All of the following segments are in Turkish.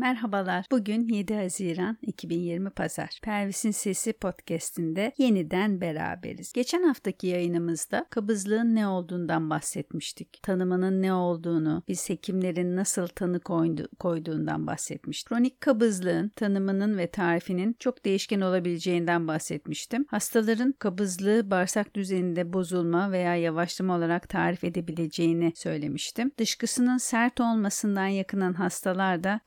Merhabalar. Bugün 7 Haziran 2020 Pazar. Pervis'in Sesi podcast'inde yeniden beraberiz. Geçen haftaki yayınımızda kabızlığın ne olduğundan bahsetmiştik. Tanımının ne olduğunu, biz hekimlerin nasıl tanı koydu, koyduğundan bahsetmiştik. Kronik kabızlığın tanımının ve tarifinin çok değişken olabileceğinden bahsetmiştim. Hastaların kabızlığı bağırsak düzeninde bozulma veya yavaşlama olarak tarif edebileceğini söylemiştim. Dışkısının sert olmasından yakınan hastalar da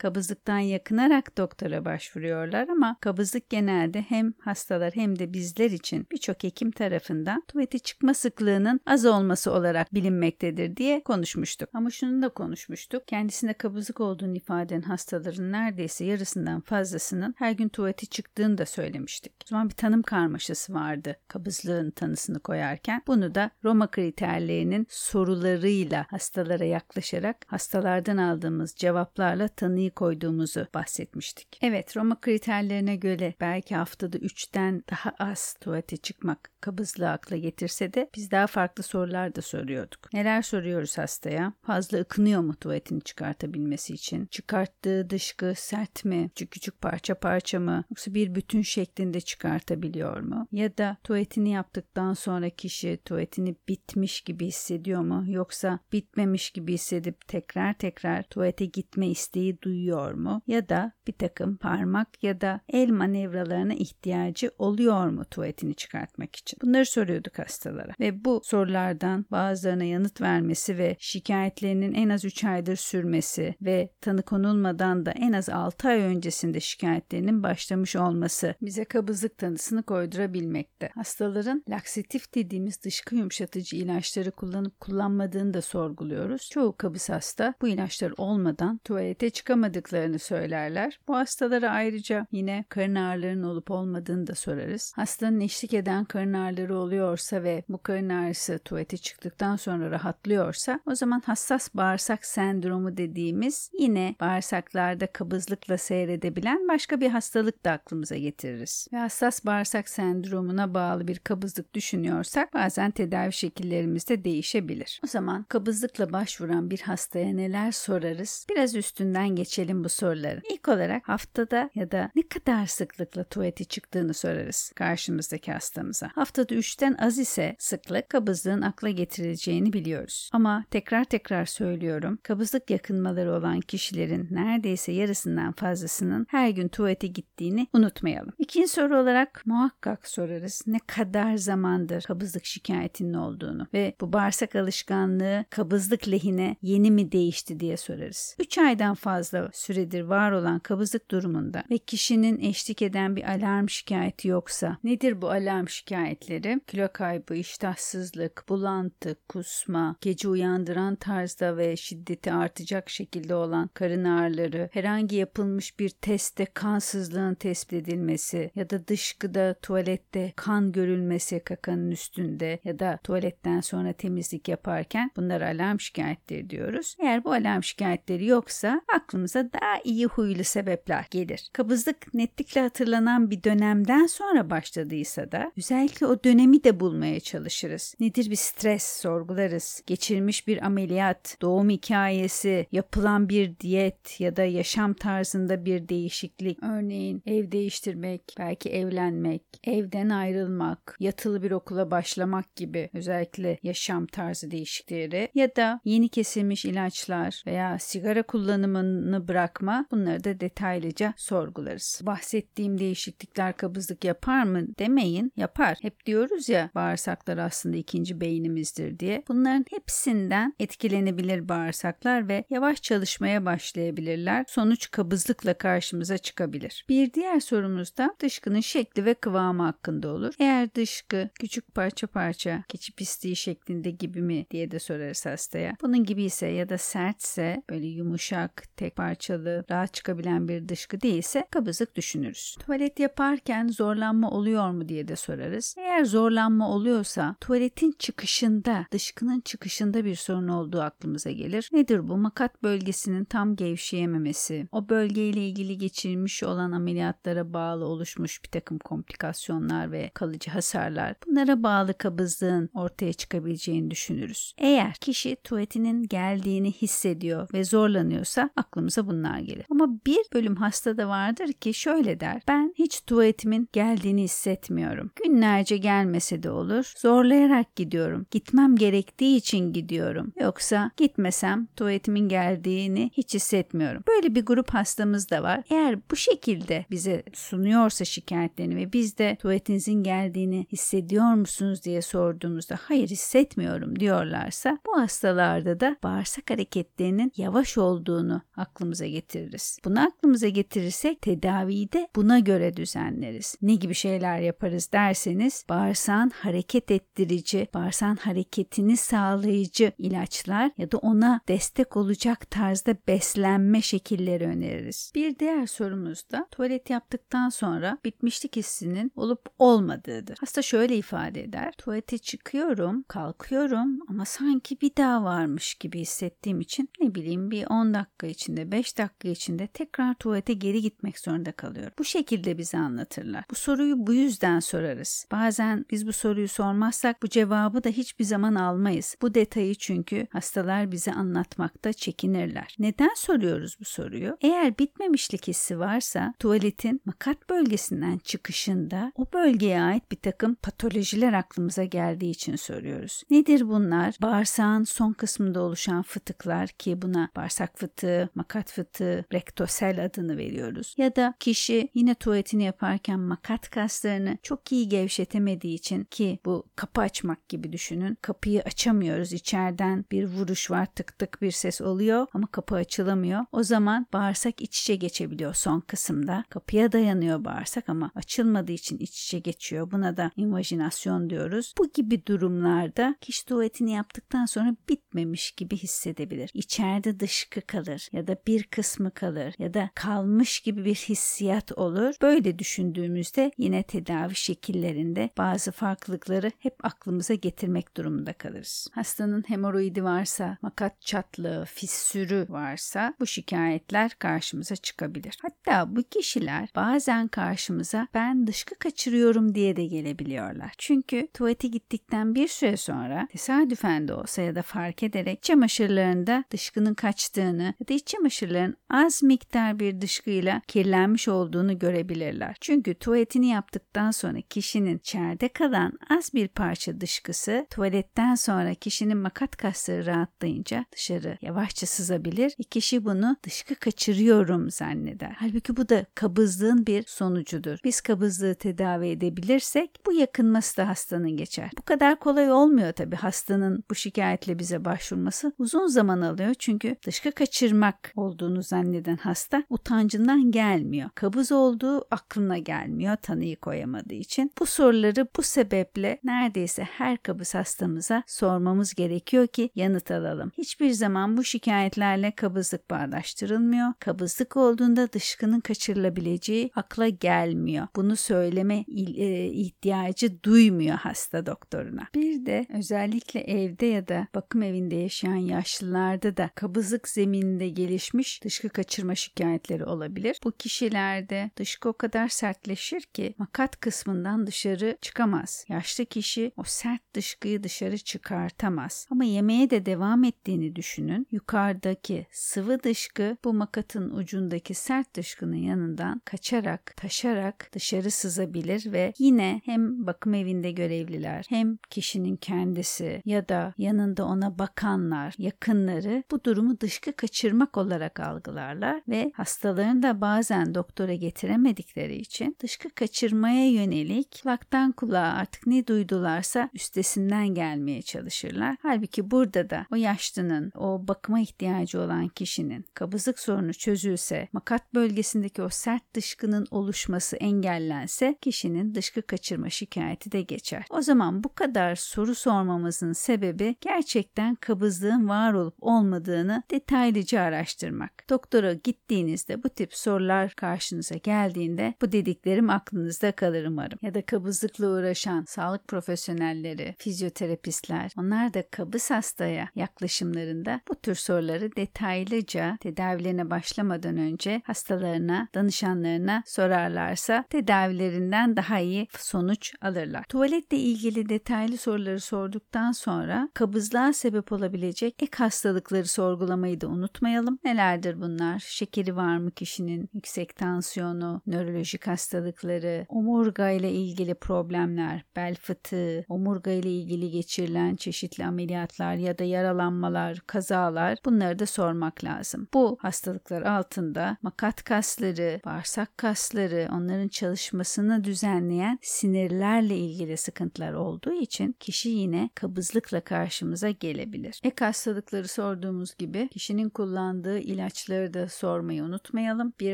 kabızlıktan yakınarak doktora başvuruyorlar ama kabızlık genelde hem hastalar hem de bizler için birçok hekim tarafından tuvalete çıkma sıklığının az olması olarak bilinmektedir diye konuşmuştuk. Ama şunu da konuşmuştuk. Kendisinde kabızlık olduğunu ifade eden hastaların neredeyse yarısından fazlasının her gün tuvalete çıktığını da söylemiştik. O zaman bir tanım karmaşası vardı kabızlığın tanısını koyarken. Bunu da Roma kriterlerinin sorularıyla hastalara yaklaşarak hastalardan aldığımız cevaplarla tanıyı koyduğumuzu bahsetmiştik. Evet Roma kriterlerine göre belki haftada 3'ten daha az tuvalete çıkmak kabızlığı akla getirse de biz daha farklı sorular da soruyorduk. Neler soruyoruz hastaya? Fazla ıkınıyor mu tuvaletini çıkartabilmesi için? Çıkarttığı dışkı sert mi? Küçük küçük parça parça mı? Yoksa bir bütün şeklinde çıkartabiliyor mu? Ya da tuvaletini yaptıktan sonra kişi tuvaletini bitmiş gibi hissediyor mu? Yoksa bitmemiş gibi hissedip tekrar tekrar tuvalete gitme isteği duyuyor mu? Ya da bir takım parmak ya da el manevralarına ihtiyacı oluyor mu tuvaletini çıkartmak için? Bunları soruyorduk hastalara ve bu sorulardan bazılarına yanıt vermesi ve şikayetlerinin en az 3 aydır sürmesi ve tanı konulmadan da en az 6 ay öncesinde şikayetlerinin başlamış olması bize kabızlık tanısını koydurabilmekte. Hastaların laksatif dediğimiz dışkı yumuşatıcı ilaçları kullanıp kullanmadığını da sorguluyoruz. Çoğu kabız hasta bu ilaçlar olmadan tuvalete çıkamadıklarını söylerler. Bu hastalara ayrıca yine karın ağrılarının olup olmadığını da sorarız. Hastanın eşlik eden karın ağrıları oluyorsa ve bu karın ağrısı tuvalete çıktıktan sonra rahatlıyorsa o zaman hassas bağırsak sendromu dediğimiz yine bağırsaklarda kabızlıkla seyredebilen başka bir hastalık da aklımıza getiririz. Ve hassas bağırsak sendromuna bağlı bir kabızlık düşünüyorsak bazen tedavi şekillerimiz de değişebilir. O zaman kabızlıkla başvuran bir hastaya neler sorarız? Biraz üstünden geçelim bu soruları. İlk olarak haftada ya da ne kadar sıklıkla tuvalete çıktığını sorarız karşımızdaki hastamıza. Haftada 3'ten az ise sıklık kabızlığın akla getirileceğini biliyoruz. Ama tekrar tekrar söylüyorum. Kabızlık yakınmaları olan kişilerin neredeyse yarısından fazlasının her gün tuvalete gittiğini unutmayalım. İkinci soru olarak muhakkak sorarız ne kadar zamandır kabızlık şikayetinin olduğunu ve bu bağırsak alışkanlığı kabızlık lehine yeni mi değişti diye sorarız. 3 aydan fazla süredir var olan kabızlık durumunda ve kişinin eşlik eden bir alarm şikayeti yoksa nedir bu alarm şikayetleri? Kilo kaybı, iştahsızlık, bulantı, kusma, gece uyandıran tarzda ve şiddeti artacak şekilde olan karın ağrıları, herhangi yapılmış bir testte kansızlığın tespit edilmesi ya da dışkıda tuvalette kan görülmesi kakanın üstünde ya da tuvaletten sonra temizlik yaparken bunlar alarm şikayetleri diyoruz. Eğer bu alarm şikayetleri yoksa aklımıza daha iyi huylu sebepler gelir. Kabızlık netlikle hatırlanan bir dönemden sonra başladıysa da özellikle o dönemi de bulmaya çalışırız. Nedir bir stres sorgularız. Geçirmiş bir ameliyat, doğum hikayesi, yapılan bir diyet ya da yaşam tarzında bir değişiklik. Örneğin ev değiştirmek, belki evlenmek, evden ayrılmak, yatılı bir okula başlamak gibi özellikle yaşam tarzı değişiklikleri ya da yeni kesilmiş ilaçlar veya sigara kullanımını bırakma bunları da detaylıca sorgularız. Bahsettiğim değişiklikler kabızlık yapar mı demeyin yapar. Hep diyoruz ya bağırsaklar aslında ikinci beynimizdir diye. Bunların hepsinden etkilenebilir bağırsaklar ve yavaş çalışmaya başlayabilirler. Sonuç kabızlıkla karşımıza çıkabilir. Bir diğer sorumuz da dışkının şekli ve kıvamı hakkında olur. Eğer dışkı küçük parça parça keçi pisliği şeklinde gibi mi diye de sorarız hastaya. Bunun gibi ise ya da sertse böyle yumuşak, tek parçalı, rahat çıkabilen bir dışkı değilse kabızlık düşünürüz. Tuvalet yaparken zorlanma oluyor mu diye de sorarız. Eğer zorlanma oluyorsa tuvaletin çıkışında, dışkının çıkışında bir sorun olduğu aklımıza gelir. Nedir bu? Makat bölgesinin tam gevşeyememesi, o bölgeyle ilgili geçirilmiş olan ameliyatlara bağlı oluşmuş bir takım komplikasyonlar ve kalıcı hasarlar. Bunlara bağlı kabızlığın ortaya çıkabileceğini düşünürüz. Eğer kişi tuvaletinin geldiğini hissediyor ve zorlanıyorsa aklımıza bunlar gelir. Ama bir bölüm hasta da vardır ki şöyle der. Ben hiç tuvaletimin geldiğini hissetmiyorum. Günlerce gelmese de olur. Zorlayarak gidiyorum. Gitmem gerektiği için gidiyorum. Yoksa gitmesem tuvaletimin geldiğini hiç hissetmiyorum. Böyle bir grup hastamız da var. Eğer bu şekilde bize sunuyorsa şikayetlerini ve biz de tuvaletinizin geldiğini hissediyor musunuz diye sorduğumuzda hayır hissetmiyorum diyorlarsa bu hastalarda da bağırsak hareketlerinin yavaş olduğunu aklımıza getiririz. Bunu aklımıza getirirsek tedaviyi de buna göre düzenleriz. Ne gibi şeyler yaparız derseniz bağırsağın hareket ettirici, bağırsağın hareketini sağlayıcı ilaçlar ya da ona destek olacak tarzda beslenme şekilleri öneririz. Bir diğer sorumuz da tuvalet yaptıktan sonra bitmişlik hissinin olup olmadığıdır. Hasta şöyle ifade eder. Tuvalete çıkıyorum, kalkıyorum ama sanki bir daha varmış gibi hissettiğim için ne bileyim bir 10 dakika içinde, 5 dakika içinde tekrar tuvalete geri gitmek zorunda kalıyorum. Bu şekilde bize anlatırlar. Bu soruyu bu yüzden sorarız. Bazen biz bu soruyu sormazsak bu cevabı da hiçbir zaman almayız. Bu detayı çünkü hastalar bize anlatmakta çekinirler. Neden soruyoruz bu soruyu? Eğer bitmemişlik hissi varsa tuvaletin makat bölgesinden çıkışında o bölgeye ait bir takım patolojiler aklımıza geldiği için soruyoruz. Nedir bunlar? Bağırsağın son kısmında oluşan fıtıklar ki buna bağırsak fıtığı, makat fıtığı, rektosel adını veriyoruz. Ya da kişi yine tuvaletini yaparken makat kaslarını çok iyi gevşetemediği için ki bu kapı açmak gibi düşünün. Kapıyı açamıyoruz. İçeriden bir vuruş var tık tık bir ses oluyor ama kapı açılamıyor. O zaman bağırsak iç içe geçebiliyor son kısımda. Kapıya dayanıyor bağırsak ama açılmadığı için iç içe geçiyor. Buna da invajinasyon diyoruz. Bu gibi durumlarda kişi tuvaletini yaptıktan sonra bitmemiş gibi hissedebilir. İçeride dışkı kalır ya da bir kısmı kalır ya da kalmış gibi bir hissiyat olur. Böyle düşündüğümüzde yine tedavi şekillerinde bazı farklılıkları hep aklımıza getirmek durumunda kalırız. Hastanın hemoroidi varsa, makat çatlığı, fissürü varsa bu şikayetler karşımıza çıkabilir. Hatta bu kişiler bazen karşımıza ben dışkı kaçırıyorum diye de gelebiliyorlar. Çünkü tuvalete gittikten bir süre sonra tesadüfen de olsa ya da fark ederek çamaşırlarında dışkının kaçtığını ya da iç çamaşırların az miktar bir dışkıyla kirlenmiş olduğunu görebilirler. Çünkü tuvaletini yaptıktan sonra kişinin içeride kalan az bir parça dışkısı tuvaletten sonra kişinin makat kasları rahatlayınca dışarı yavaşça sızabilir. E kişi bunu dışkı kaçırıyorum zanneder. Halbuki bu da kabızlığın bir sonucudur. Biz kabızlığı tedavi edebilirsek bu yakınması da hastanın geçer. Bu kadar kolay olmuyor tabii hastanın bu şikayetle bize başvurması. Uzun zaman alıyor çünkü dışkı kaçırmak olduğunu zanneden hasta utancından gelmiyor. Kabız olduğu aklına gelmiyor tanıyı koyamadığı için. Bu soruları bu sebeple neredeyse her kabız hastamıza sormamız gerekiyor ki yanıt alalım. Hiçbir zaman bu şikayetlerle kabızlık bağdaştırılmıyor. Kabızlık olduğunda dışkının kaçırılabileceği akla gelmiyor. Bunu söyleme e, ihtiyacı duymuyor hasta doktoruna. Bir de özellikle evde ya da bakım evinde yaşayan yaşlılarda da kabızlık zemininde gelişmiş dışkı kaçırma şikayetleri olabilir. Bu kişilerde dışkı o kadar sertleşir ki makat kısmından dışarı çıkamaz. Yaşlı kişi o sert dışkıyı dışarı çıkartamaz. Ama yemeğe de devam ettiğini düşünün. Yukarıdaki sıvı dışkı bu makatın ucundaki sert dışkının yanından kaçarak, taşarak dışarı sızabilir ve yine hem bakım evinde görevliler hem kişinin kendisi ya da yanında ona bakanlar, yakınları bu durumu dışkı kaçırmak olarak algılarlar ve hastaların da bazen doktora getiremedikleri için dışkı kaçırmaya yönelik kulaktan kulağa artık ne duydularsa üstesinden gelmeye çalışırlar. Halbuki burada da o yaşlının, o bakıma ihtiyacı olan kişinin kabızlık sorunu çözülse, makat bölgesindeki o sert dışkının oluşması engellense kişinin dışkı kaçırma şikayeti de geçer. O zaman bu kadar soru sormamızın sebebi gerçekten kabızlığın var olup olmadığını detaylıca araştırmak. Doktora gittiğinizde bu tip sorular karşınıza geldiğinde bu dediklerim aklınızda kalır umarım. Ya da kabızlıkla uğraşan sağlık profesyonelleri, fizyoterapistler onlar da kabız hastaya yaklaşımlarında bu tür soruları detaylıca tedavilerine başlamadan önce hastalarına, danışanlarına sorarlarsa tedavilerinden daha iyi sonuç alırlar. Tuvaletle ilgili detaylı soruları sorduktan sonra kabızlığa sebep olabilecek ek hastalıkları sorgulamayı da unutmayalım. Nelerdir bunlar? Bunlar? Şekeri var mı kişinin? Yüksek tansiyonu, nörolojik hastalıkları, omurga ile ilgili problemler, bel fıtığı, omurga ile ilgili geçirilen çeşitli ameliyatlar ya da yaralanmalar, kazalar bunları da sormak lazım. Bu hastalıklar altında makat kasları, bağırsak kasları, onların çalışmasını düzenleyen sinirlerle ilgili sıkıntılar olduğu için kişi yine kabızlıkla karşımıza gelebilir. Ek hastalıkları sorduğumuz gibi kişinin kullandığı ilaçları da sormayı unutmayalım. Bir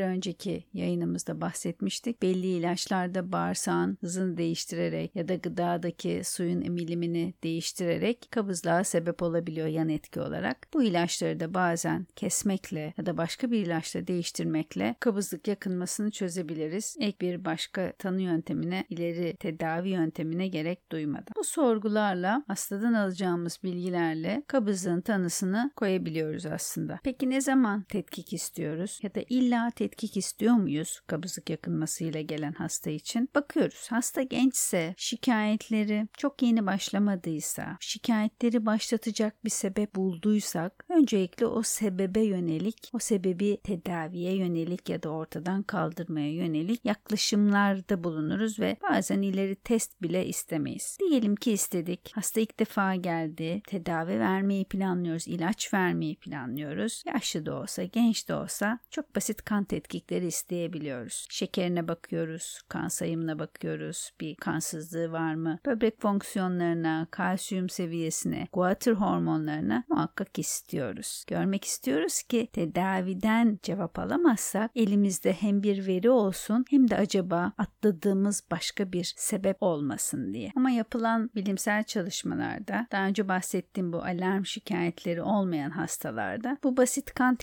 önceki yayınımızda bahsetmiştik. Belli ilaçlarda bağırsağın hızını değiştirerek ya da gıdadaki suyun emilimini değiştirerek kabızlığa sebep olabiliyor yan etki olarak. Bu ilaçları da bazen kesmekle ya da başka bir ilaçla değiştirmekle kabızlık yakınmasını çözebiliriz. Ek bir başka tanı yöntemine, ileri tedavi yöntemine gerek duymadan. Bu sorgularla hastadan alacağımız bilgilerle kabızlığın tanısını koyabiliyoruz aslında. Peki ne zaman tetkik istiyoruz ya da illa tetkik istiyor muyuz kabızlık yakınmasıyla gelen hasta için? Bakıyoruz. Hasta gençse, şikayetleri çok yeni başlamadıysa, şikayetleri başlatacak bir sebep bulduysak öncelikle o sebebe yönelik, o sebebi tedaviye yönelik ya da ortadan kaldırmaya yönelik yaklaşımlarda bulunuruz ve bazen ileri test bile istemeyiz. Diyelim ki istedik. Hasta ilk defa geldi. Tedavi vermeyi planlıyoruz. ilaç vermeyi planlıyoruz. Yaşlı da olsa, genç de olsa çok basit kan tetkikleri isteyebiliyoruz. Şekerine bakıyoruz, kan sayımına bakıyoruz. Bir kansızlığı var mı? Böbrek fonksiyonlarına, kalsiyum seviyesine, guatr hormonlarına muhakkak istiyoruz. Görmek istiyoruz ki tedaviden cevap alamazsak elimizde hem bir veri olsun hem de acaba atladığımız başka bir sebep olmasın diye. Ama yapılan bilimsel çalışmalarda daha önce bahsettiğim bu alarm şikayetleri olmayan hastalarda bu basit kan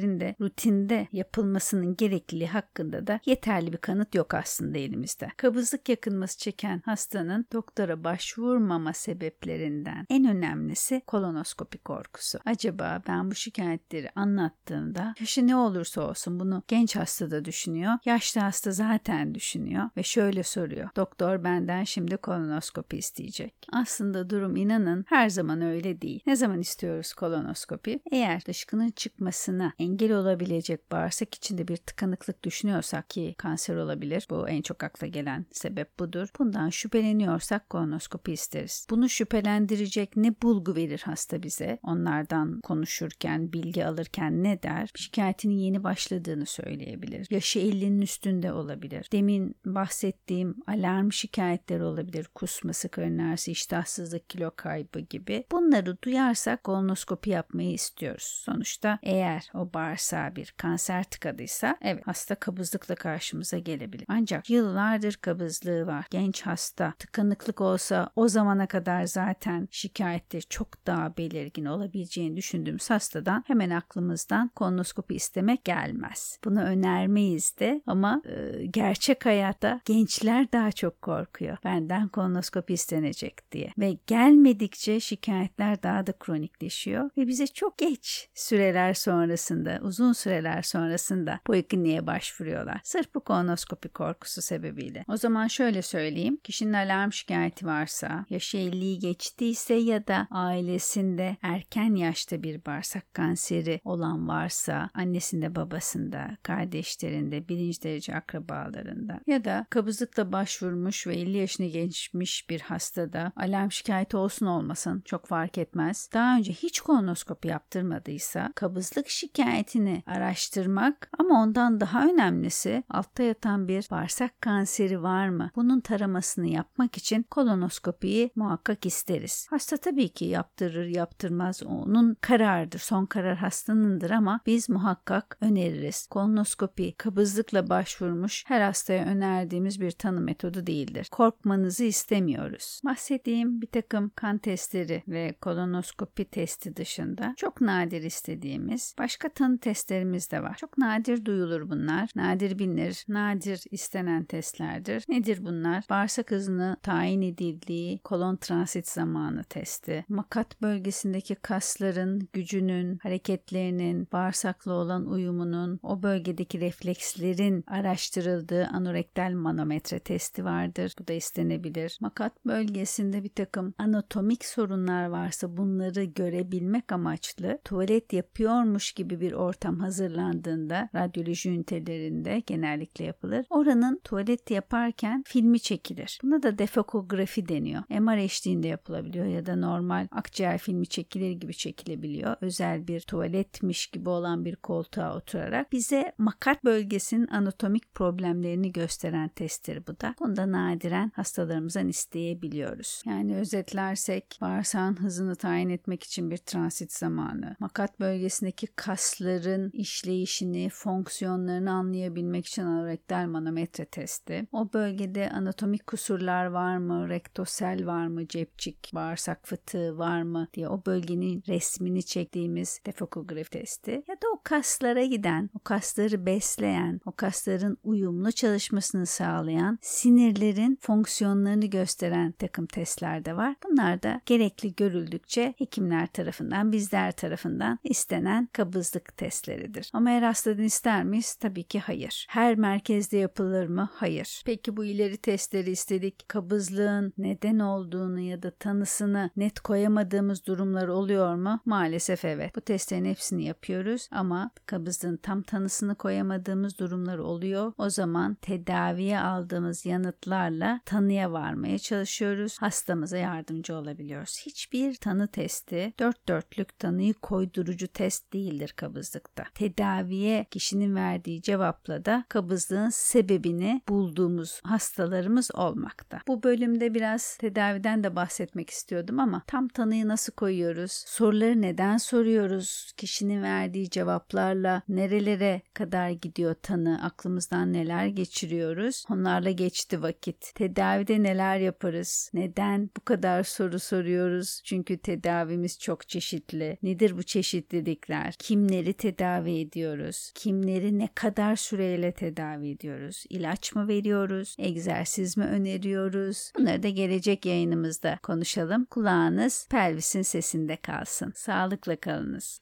tetkiklerinde rutinde yapılmasının gerekliliği hakkında da yeterli bir kanıt yok aslında elimizde. Kabızlık yakınması çeken hastanın doktora başvurmama sebeplerinden en önemlisi kolonoskopi korkusu. Acaba ben bu şikayetleri anlattığımda yaşı ne olursa olsun bunu genç hasta da düşünüyor, yaşlı hasta zaten düşünüyor ve şöyle soruyor. Doktor benden şimdi kolonoskopi isteyecek. Aslında durum inanın her zaman öyle değil. Ne zaman istiyoruz kolonoskopi? Eğer dışkının çıkmasına engel olabilecek bağırsak içinde bir tıkanıklık düşünüyorsak ki kanser olabilir. Bu en çok akla gelen sebep budur. Bundan şüpheleniyorsak kolonoskopi isteriz. Bunu şüphelendirecek ne bulgu verir hasta bize? Onlardan konuşurken, bilgi alırken ne der? Şikayetinin yeni başladığını söyleyebilir. Yaşı 50'nin üstünde olabilir. Demin bahsettiğim alarm şikayetleri olabilir. Kusması, karın ağrısı, iştahsızlık, kilo kaybı gibi. Bunları duyarsak kolonoskopi yapmayı istiyoruz. Sonuçta eğer o bağırsağı bir kanser tıkadıysa evet hasta kabızlıkla karşımıza gelebilir. Ancak yıllardır kabızlığı var. Genç hasta tıkanıklık olsa o zamana kadar zaten şikayetleri çok daha belirgin olabileceğini düşündüğümüz hastadan hemen aklımızdan kolonoskopi istemek gelmez. Bunu önermeyiz de ama e, gerçek hayatta gençler daha çok korkuyor. Benden kolonoskopi istenecek diye. Ve gelmedikçe şikayetler daha da kronikleşiyor ve bize çok geç süreler sonrasında, uzun süreler sonrasında polikliniğe başvuruyorlar. Sırf bu kolonoskopi korkusu sebebiyle. O zaman şöyle söyleyeyim. Kişinin alarm şikayeti varsa, yaşı 50'yi geçtiyse ya da ailesinde erken yaşta bir bağırsak kanseri olan varsa, annesinde, babasında, kardeşlerinde, birinci derece akrabalarında ya da kabızlıkla başvurmuş ve 50 yaşını geçmiş bir hastada alarm şikayeti olsun olmasın çok fark etmez. Daha önce hiç kolonoskopi yaptırmadıysa kabızlık şikayetini araştırmak ama ondan daha önemlisi altta yatan bir bağırsak kanseri var mı? Bunun taramasını yapmak için kolonoskopiyi muhakkak isteriz. Hasta tabii ki yaptırır yaptırmaz onun kararıdır. Son karar hastanındır ama biz muhakkak öneririz. Kolonoskopi kabızlıkla başvurmuş her hastaya önerdiğimiz bir tanı metodu değildir. Korkmanızı istemiyoruz. Bahsettiğim bir takım kan testleri ve kolonoskopi testi dışında çok nadir istediğimiz başka tanı testlerimiz de var. Çok nadir duyulur bunlar. Nadir bilinir, nadir istenen testlerdir. Nedir bunlar? Bağırsak hızını tayin edildiği kolon transit zamanı testi, makat bölgesindeki kasların gücünün, hareketlerinin, bağırsakla olan uyumunun, o bölgedeki reflekslerin araştırıldığı anorektal manometre testi vardır. Bu da istenebilir. Makat bölgesinde bir takım anatomik sorunlar varsa bunları görebilmek amaçlı tuvalet yapıyormuş gibi bir bir ortam hazırlandığında radyoloji ünitelerinde genellikle yapılır. Oranın tuvalet yaparken filmi çekilir. Buna da defokografi deniyor. MR eşliğinde yapılabiliyor ya da normal akciğer filmi çekilir gibi çekilebiliyor. Özel bir tuvaletmiş gibi olan bir koltuğa oturarak bize makat bölgesinin anatomik problemlerini gösteren testtir bu da. Bunu da nadiren hastalarımızdan isteyebiliyoruz. Yani özetlersek bağırsağın hızını tayin etmek için bir transit zamanı, makat bölgesindeki kasların işleyişini, fonksiyonlarını anlayabilmek için anorektal manometre testi, o bölgede anatomik kusurlar var mı, rektosel var mı, cepçik, bağırsak fıtığı var mı diye o bölgenin resmini çektiğimiz defokografi testi ya da o kaslara giden, o kasları besleyen, o kasların uyumlu çalışmasını sağlayan, sinirlerin fonksiyonlarını gösteren takım testler de var. Bunlar da gerekli görüldükçe hekimler tarafından, bizler tarafından istenen kabızlık testleridir. Ama her hastadan ister miyiz? Tabii ki hayır. Her merkezde yapılır mı? Hayır. Peki bu ileri testleri istedik. Kabızlığın neden olduğunu ya da tanısını net koyamadığımız durumlar oluyor mu? Maalesef evet. Bu testlerin hepsini yapıyoruz ama kabızlığın tam tanısını koyamadığımız durumlar oluyor. O zaman tedaviye aldığımız yanıtlarla tanıya varmaya çalışıyoruz. Hastamıza yardımcı olabiliyoruz. Hiçbir tanı testi dört dörtlük tanıyı koydurucu test değildir kabızlıkta. Tedaviye kişinin verdiği cevapla da kabızlığın sebebini bulduğumuz hastalarımız olmakta. Bu bölümde biraz tedaviden de bahsetmek istiyordum ama tam tanıyı nasıl koyuyoruz? Soruları neden soruyoruz? Kişinin verdiği cevaplarla nerelere kadar gidiyor tanı? Aklımızdan neler geçiriyoruz? Onlarla geçti vakit. Tedavide neler yaparız? Neden bu kadar soru soruyoruz? Çünkü tedavimiz çok çeşitli. Nedir bu çeşitlilikler? Kimleri tedavi ediyoruz? Kimleri ne kadar süreyle tedavi ediyoruz? İlaç mı veriyoruz? Egzersiz mi öneriyoruz? Bunları da gelecek yayınımızda konuşalım. Kulağınız pelvisin sesinde kalsın. Sağlıkla kalınız.